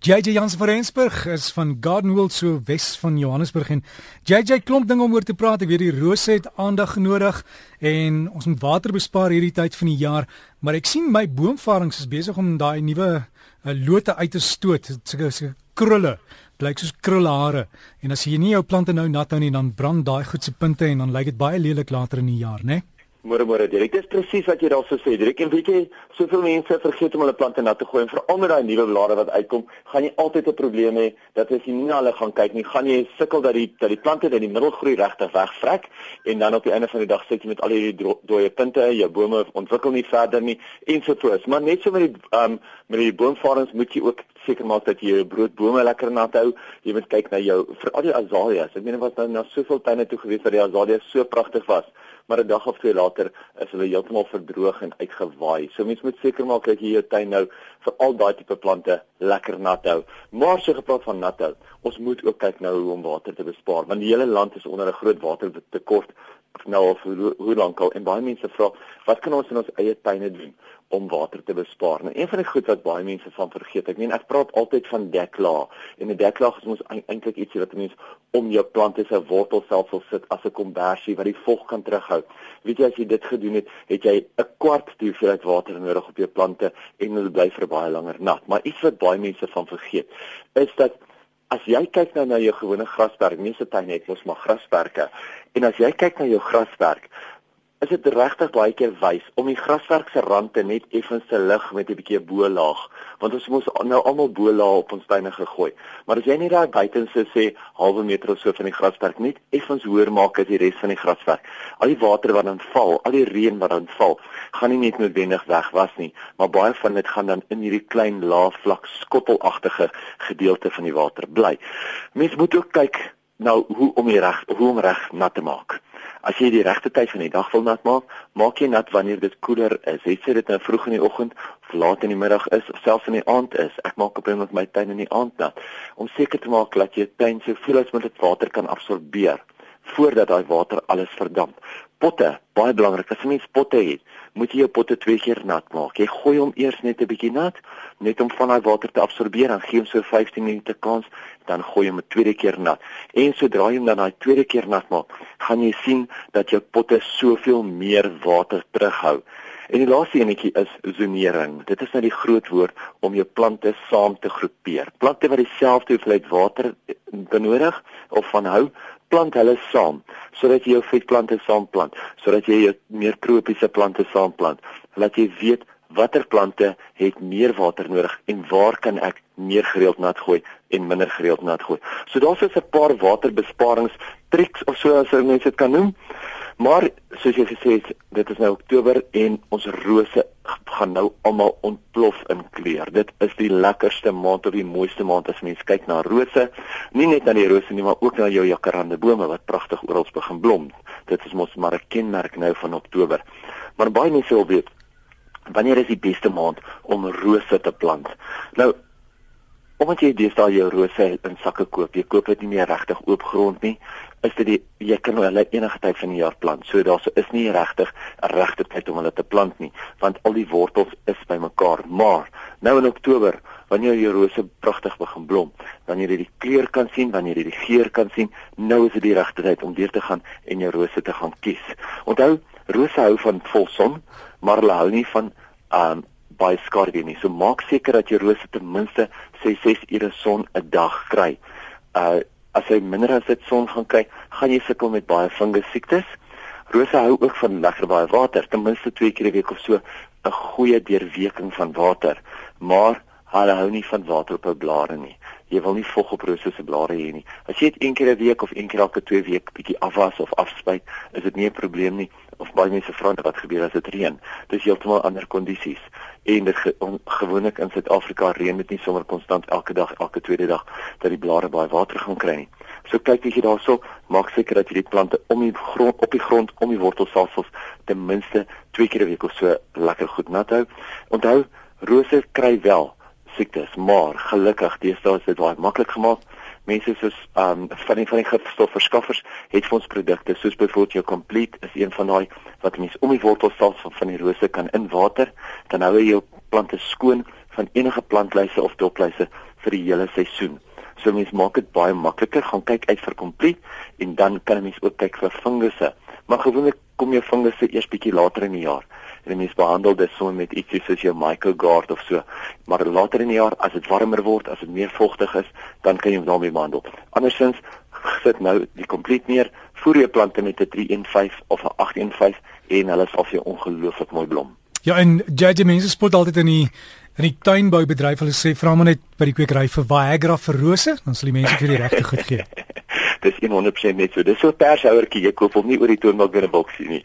JJ Jans van Rensburg is van Gardenwold so wes van Johannesburg en JJ klomp dinge om oor te praat. Ek weet die rose het aandag nodig en ons moet water bespaar hierdie tyd van die jaar, maar ek sien my boomvarings is besig om daai nuwe uh, lote uit te stoot. Sulke so krulle, lyk soos krullehare. En as jy nie jou plante nou nat hou nie, dan brand daai goed se punte en dan lyk dit baie lelik later in die jaar, né? Nee? Môre môre Dirk, dit is presies wat jy daarso sê. Dirk, en weet jy, soveel mense vergeet om hulle plante nat te gooi en veral met daai nuwe blare wat uitkom, gaan jy altyd 'n probleem hê dat as jy nie na hulle gaan kyk nie, gaan jy sukkel dat die dat die plante in die middel groei regtig wegvrek en dan op die einde van die dag sit jy met al hierdie dooie punte, jou bome ontwikkel nie verder nie ensovoorts. Maar net so met die um, met die boomvarings moet jy ook seker maak dat jy jou broodbome lekker nat hou. Jy moet kyk na jou veral die azaleas. Ek meen wat nou na soveel tuine toe gewees waar die azaleas so pragtig was maar 'n dag of twee later is hulle heeltemal verdroog en uitgewaai. So mens moet seker maak dat jy jou tuin nou vir al daai tipe plante lekker nat hou. Maar so gepraat van nat hou, ons moet ook kyk nou hoe om water te bespaar want die hele land is onder 'n groot watertekort nou al hoe, hoe lank al en baie mense vra wat kan ons in ons eie tuine doen om water te bespaar. Nou een van die goed wat baie mense van vergeet, ek meen ek praat altyd van deklaag en 'n deklaag is mos eintlik ietsie wat mense om jou plante se wortelstelsel sit as 'n kombersie wat die vog kan terughou. Weet jy as jy dit gedoen het, het jy 'n kwart die hoeveelheid water nodig op jou plante en hulle bly vir baie langer nat. Maar iets wat baie mense van vergeet, is dat As jy kyk nou na jou gewone grasperk, mense tuin het mos maar grasperke. En as jy kyk na jou grasperk, is dit regtig baie keer wys om die graswerk se rande net effens te lig met 'n bietjie bo-laag want ons moet nou almal bo-laag op ons tuine gegooi. Maar as jy net daar buitense sê halwe meter of so van die graswerk net effens hoër maak as die res van die graswerk. Al die water wat dan val al die reën wat dan val gaan nie net noodwendig weg was nie maar baie van dit gaan dan in hierdie klein laaf vlak skottelagtige gedeelte van die water bly. Mens moet ook kyk nou hoe om die reg hoe om reg nat te maak As jy die regte tyd van die dag wil nat maak, maak jy nat wanneer dit koeler is. Het sy dit nou vroeg in die oggend of laat in die middag is of selfs in die aand is. Ek maak op met my tuin in die aand nat om seker te maak dat jou tuin soveel as moontlik water kan absorbeer voordat daai water alles verdamp. Potte, baie belangrik. As jy mens potte het, moet jy jou potte twee keer nat maak. Jy gooi hom eers net 'n bietjie nat, net om van daai water te absorbeer, dan gee hom so 15 minute kans, dan gooi hom 'n tweede keer nat. En sodra jy hom dan daai tweede keer nat maak, gaan jy sien dat jou potte soveel meer water terughou. En die laaste enetjie is zonering. Dit is nou die groot woord om jou plante saam te groepeer. Plante wat dieselfde hoeveelheid water benodig of van hou, plant hulle saam sodat jy jou vetplante saam plant, sodat jy jou meer tropiese plante saam plant. Laat jy weet watter plante het meer water nodig en waar kan ek meer gereeld nat gooi en minder gereeld nat gooi. So daar's 'n paar waterbesparings triks of so as mense dit kan noem. Maar soos jy gesê het, dit is nou Oktober en ons rose gaan nou almal ontplof in kleur. Dit is die lekkerste maand of die mooiste maand as mens kyk na rose. Nie net na die rose nie, maar ook na jou jacaranda bome wat pragtig oral begin blom. Dit is mos maar 'n kenmerk nou van Oktober. Maar baie mense wil weet wanneer is die beste maand om rose te plant? Nou Omdat jy deesdae jou rose in sakke koop, jy koop dit nie meer regtig oop grond nie, is dit die, jy kan hulle enige tyd van die jaar plant. So daar is nie regtig 'n regte tyd om hulle te plant nie, want al die wortels is bymekaar. Maar nou in Oktober, wanneer jou rose pragtig begin blom, wanneer jy die kleur kan sien, wanneer jy die geur kan sien, nou is dit die regte tyd om weer te gaan en jou rose te gaan kies. Onthou, rose hou van volson, maar hulle hou nie van um baie skarwe nie. So maak seker dat jou rose ten minste 6 ure son 'n dag kry. Uh as jy minder as dit son gaan kry, gaan jy sukkel met baie fungus siektes. Rose hou ook van lekker baie water, ten minste 2 keer 'n week of so 'n goeie deurweking van water. Maar hulle hou nie van water op hul blare nie. Jy wil nie vog op rose se blare hê nie. As jy dit een keer 'n week of een keer elke 2 weke bietjie afwas of afspuit, is dit nie 'n probleem nie. Of baie mense vra wat gebeur as dit reën. Dis heeltemal ander kondisies en dit ge, gewoonlik in Suid-Afrika reën dit nie sommer konstant elke dag elke tweede dag dat die blare baie water gaan kry nie. So kyk as jy daarso maak seker dat jy die plante om die grond op die grond om die wortelstelsels ten minste twee keer 'n week of so lekker goed nat hou. Onthou rose kry wel siektes, maar gelukkig deesdae is dit baie maklik gemaak mense soos um van die van die gifstofverskaffers het vir ons produkte soos byvoorbeeld jou complete is een van daai wat mense om die wortels van die rose kan in water dan hou jy jou plante skoon van enige plantluise of dopluise vir die hele seisoen. So mens maak dit baie makliker, gaan kyk uit vir kompleet en dan kan 'n mens ook kyk vir fungusse. Maar gewoonlik kom jou fungusse eers bietjie later in die jaar. En mens behandel dit sommer met ietsie soos jou MycoGuard of so. Maar later in die jaar as dit warmer word, as dit meer vogtig is, dan kan jy hom daarmee behandel. Andersins sit nou die kompleet neer, voer jy plante met 'n 315 of 'n 815 en hulle sal vir jou ongelooflik mooi blom. Ja, en JJ mense spot altyd in die in die tuinboubedryf hulle sê vra maar net by die kwekery vir Viagra vir rose, dan sal die mense vir die regte goed gee. Dis 100% net so. Dis so 'n pershouertjie, jy koop hom nie oor die toonbank binne boksie nie.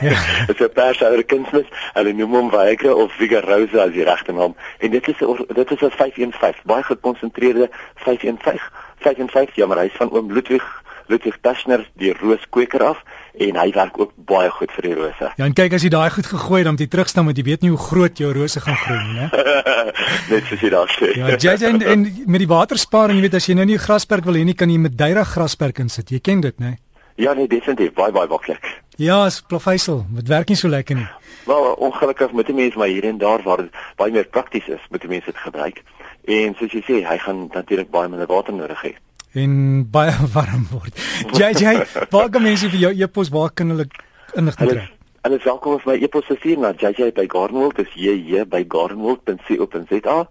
Ja. Dis 'n pershouer kunsmis. Hulle noem hom Viagra of Vigarosa as die regte naam. En dit is dit is 'n 515, baie gekonsentreerde 515. 55 jaar, maar hy is van oom Ludwig Ludwig Taschner die rooskweker af en hy werk ook baie goed vir die rose. Ja, en kyk as jy daai goed gegooi dan jy terugstaan met jy weet nie hoe groot jou rose gaan groei nie, né? Net soos jy daar sê. Ja, jy en, en met die watersparing, jy weet as jy nou nie grasperk wil hê nie, kan jy met duira grasperk insit. Jy ken dit, né? Ja, nee, definitief, baie baie maklik. Ja, is professioneel. Dit werk nie so lekker nie. Wel, ongelukkig moet die mense maar hier en daar waar baie meer prakties is, moet die mense dit gebruik. En soos jy sê, hy gaan natuurlik baie minder water nodig hê en baie warm word. JJ, waar kan mense vir jou e-pos waar kan hulle inligting kry? Hulle sal kom of my e-pos stuur na jj@gardenwold, dis jj@gardenwold.co.za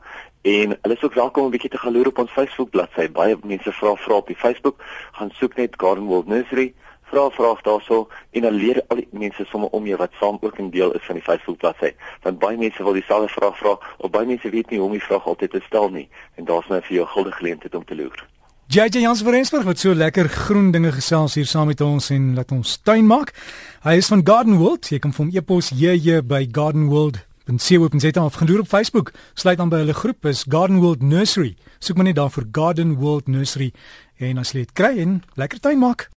en hulle is ook welkom om 'n bietjie te gaan loer op ons Facebook bladsy. Baie mense vra vra op die Facebook, gaan soek net Gardenwold Nursery vra vrae daarso en dan leer al die mense sommer om jou wat saam ook 'n deel is van die Facebook bladsy. Want baie mense wil dieselfde vraag vra of baie mense weet nie hoe om die vraag altyd te stel nie en daar's nou vir jou guldige geleentheid om te loer. JJ Jans van Rensburg wat so lekker groen dinge gesels hier saam met ons en laat ons tuin maak. Hy is van Garden World. Jy kan hom e-pos JJ by Garden World. En sien op en sê dan afgedoen op Facebook. Sluit aan by hulle groep is Garden World Nursery. Soek maar net daar vir Garden World Nursery en as jy dit kry en lekker tuin maak.